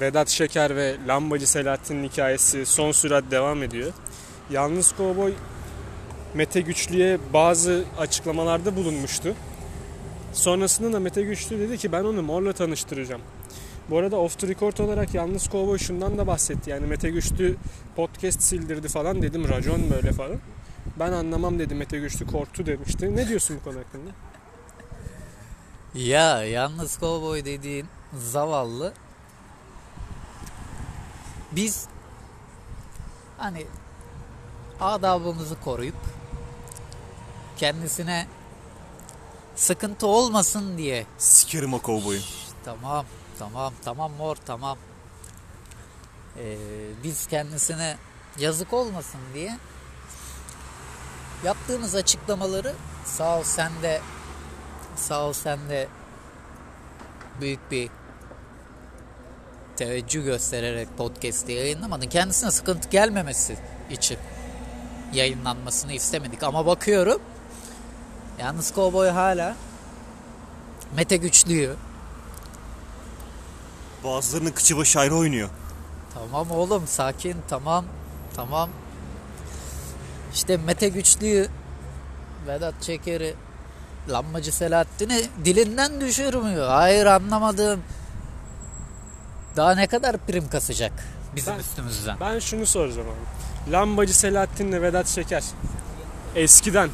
Vedat Şeker ve Lambacı Selahattin'in hikayesi son sürat devam ediyor. Yalnız Kovboy Mete Güçlü'ye bazı açıklamalarda bulunmuştu. Sonrasında da Mete Güçlü dedi ki ben onu Mor'la tanıştıracağım. Bu arada off the record olarak Yalnız Kovboy şundan da bahsetti. Yani Mete Güçlü podcast sildirdi falan dedim racon böyle falan. Ben anlamam dedi Mete Güçlü korktu demişti. Ne diyorsun bu konu hakkında? Ya yalnız kovboy dediğin zavallı biz hani adabımızı koruyup kendisine sıkıntı olmasın diye Sikerim o kovboyu. tamam tamam tamam mor tamam Ee, biz kendisine yazık olmasın diye yaptığımız açıklamaları sağ ol sen de sağ ol sen de büyük bir teveccüh göstererek podcast'i yayınlamadın. Kendisine sıkıntı gelmemesi için yayınlanmasını istemedik. Ama bakıyorum yalnız Cowboy hala Mete Güçlü'yü Bazılarının kıçı başı ayrı oynuyor. Tamam oğlum sakin tamam tamam. İşte Mete Güçlü'yü Vedat Çeker'i Lambacı Selahattin'i dilinden düşürmüyor. Hayır anlamadım. Daha ne kadar prim kasacak bizim Ben- üstümüzden? Ben şunu soracağım abi. Lambacı Selahattin'le Vedat Şeker eskiden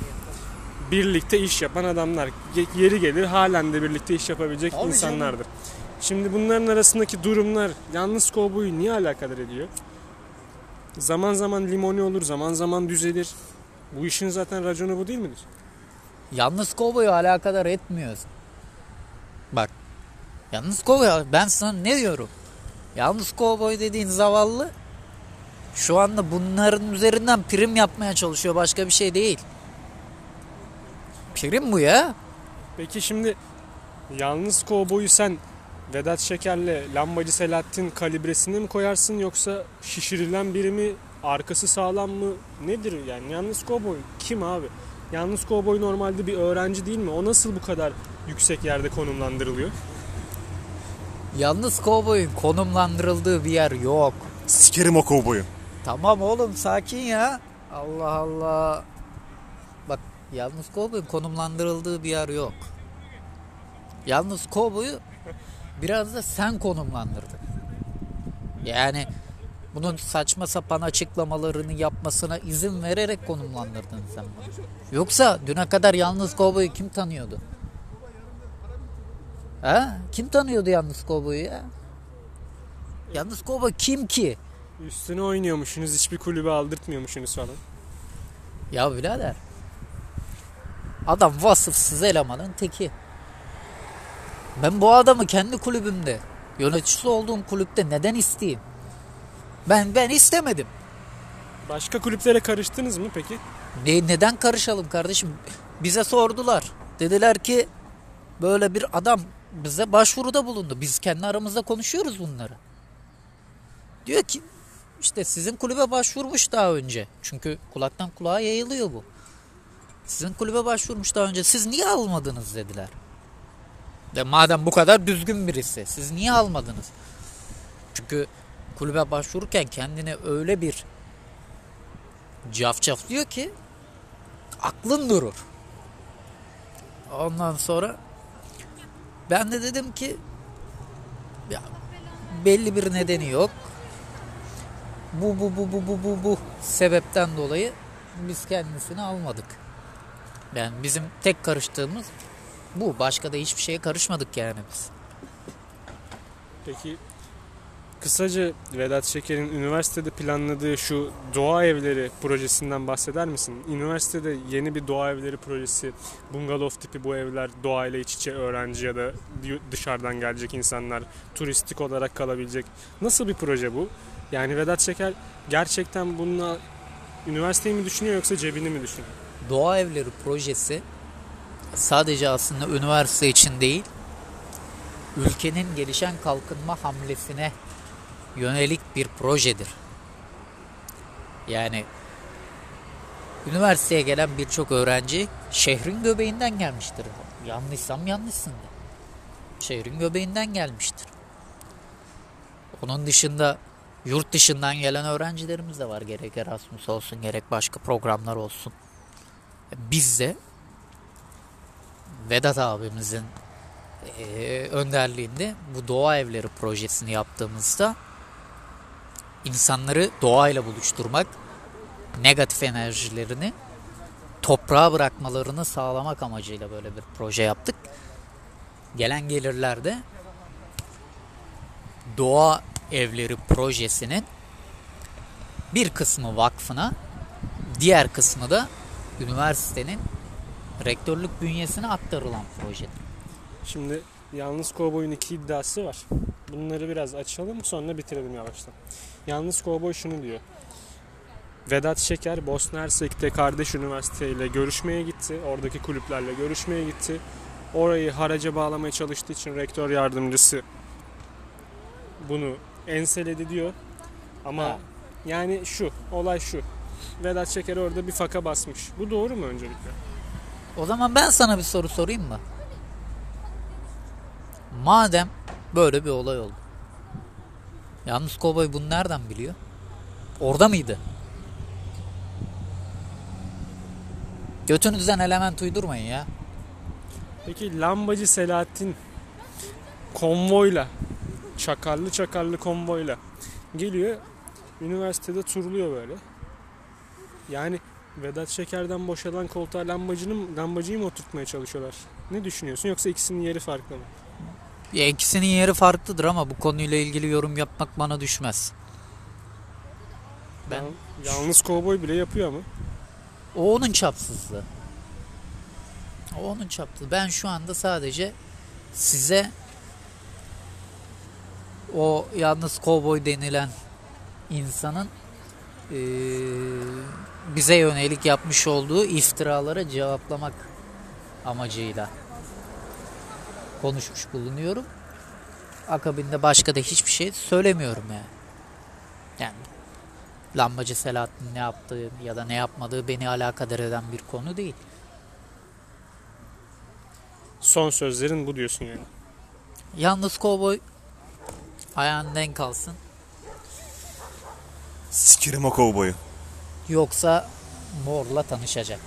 birlikte iş yapan adamlar. Yeri gelir halen de birlikte iş yapabilecek Tabii insanlardır. Şimdi bunların arasındaki durumlar yalnız kovboyu niye alakadar ediyor? Zaman zaman limoni olur, zaman zaman düzelir. Bu işin zaten raconu bu değil midir? Yalnız kovboyu alakadar etmiyoruz. Bak. Yalnız kovboy ben sana ne diyorum? Yalnız kovboy dediğin zavallı şu anda bunların üzerinden prim yapmaya çalışıyor. Başka bir şey değil. Prim bu ya. Peki şimdi yalnız kovboyu sen Vedat Şeker'le Lambacı Selahattin kalibresine mi koyarsın yoksa şişirilen biri mi arkası sağlam mı nedir yani yalnız kovboy kim abi? Yalnız kovboy normalde bir öğrenci değil mi? O nasıl bu kadar yüksek yerde konumlandırılıyor? Yalnız kovboyun konumlandırıldığı bir yer yok. Sikerim o kovboyu. Tamam oğlum sakin ya. Allah Allah. Bak yalnız kovboyun konumlandırıldığı bir yer yok. Yalnız kovboyu biraz da sen konumlandırdın. Yani bunun saçma sapan açıklamalarını yapmasına izin vererek konumlandırdın sen. Yoksa düne kadar yalnız kovboyu kim tanıyordu? Ha? Kim tanıyordu yalnız kovboyu ya? Yalnız kovboy kim ki? Üstüne oynuyormuşsunuz hiçbir kulübe aldırtmıyormuşsunuz falan. Ya birader. Adam vasıfsız elemanın teki. Ben bu adamı kendi kulübümde, yöneticisi olduğum kulüpte neden isteyeyim? Ben ben istemedim. Başka kulüplere karıştınız mı peki? Ne, neden karışalım kardeşim? Bize sordular. Dediler ki böyle bir adam bize başvuruda bulundu. Biz kendi aramızda konuşuyoruz bunları. Diyor ki işte sizin kulübe başvurmuş daha önce. Çünkü kulaktan kulağa yayılıyor bu. Sizin kulübe başvurmuş daha önce. Siz niye almadınız dediler. De madem bu kadar düzgün birisi siz niye almadınız? Çünkü kulübe başvururken kendine öyle bir cafcaf diyor ki aklın durur. Ondan sonra ben de dedim ki ya belli bir nedeni yok. Bu bu bu bu bu bu bu sebepten dolayı biz kendisini almadık. Yani bizim tek karıştığımız bu. Başka da hiçbir şeye karışmadık yani biz. Peki kısaca Vedat Şeker'in üniversitede planladığı şu doğa evleri projesinden bahseder misin? Üniversitede yeni bir doğa evleri projesi, bungalov tipi bu evler doğayla iç içe öğrenci ya da dışarıdan gelecek insanlar turistik olarak kalabilecek. Nasıl bir proje bu? Yani Vedat Şeker gerçekten bununla üniversiteyi mi düşünüyor yoksa cebini mi düşünüyor? Doğa Evleri projesi sadece aslında üniversite için değil, ülkenin gelişen kalkınma hamlesine yönelik bir projedir. Yani üniversiteye gelen birçok öğrenci şehrin göbeğinden gelmiştir. Yanlışsam yanlışsın de. Şehrin göbeğinden gelmiştir. Onun dışında yurt dışından gelen öğrencilerimiz de var. Gerek Erasmus olsun gerek başka programlar olsun. Biz de Vedat abimizin önderliğinde bu doğa evleri projesini yaptığımızda insanları doğayla buluşturmak, negatif enerjilerini toprağa bırakmalarını sağlamak amacıyla böyle bir proje yaptık. Gelen gelirlerde doğa evleri projesinin bir kısmı vakfına, diğer kısmı da üniversitenin rektörlük bünyesine aktarılan proje. Şimdi Yalnız Kovboy'un iki iddiası var. Bunları biraz açalım sonra bitirelim yavaştan. Yalnız Kovboy şunu diyor. Vedat Şeker Bosna Hersek'te kardeş üniversiteyle görüşmeye gitti. Oradaki kulüplerle görüşmeye gitti. Orayı haraca bağlamaya çalıştığı için rektör yardımcısı bunu enseledi diyor. Ama Ha. yani şu, olay şu. Vedat Şeker orada bir faka basmış. Bu doğru mu öncelikle? O zaman ben sana bir soru sorayım mı? Madem böyle bir olay oldu. Yalnız kovboy bunu nereden biliyor? Orada mıydı? Götünüzden element uydurmayın ya. Peki lambacı Selahattin konvoyla çakarlı çakarlı konvoyla geliyor üniversitede turluyor böyle. Yani Vedat Şeker'den boşalan koltuğa lambacının lambacıyı mı oturtmaya çalışıyorlar? Ne düşünüyorsun yoksa ikisinin yeri farklı mı? Ya ikisinin yeri farklıdır ama bu konuyla ilgili yorum yapmak bana düşmez. Ben- Yal- Yalnız kovboy bile yapıyor ama. O onun çapsızlığı. O onun çapsızlığı. Ben şu anda sadece size o yalnız kovboy denilen insanın eee, bize yönelik yapmış olduğu iftiralara cevaplamak amacıyla konuşmuş bulunuyorum. Akabinde başka da hiçbir şey söylemiyorum yani. Yani Lambacı Selahattin ne yaptığı ya da ne yapmadığı beni alakadar eden bir konu değil. Son sözlerin bu diyorsun yani. Yalnız kovboy ayağın denk kalsın. Sikerim o kovboyu. Yoksa morla tanışacak.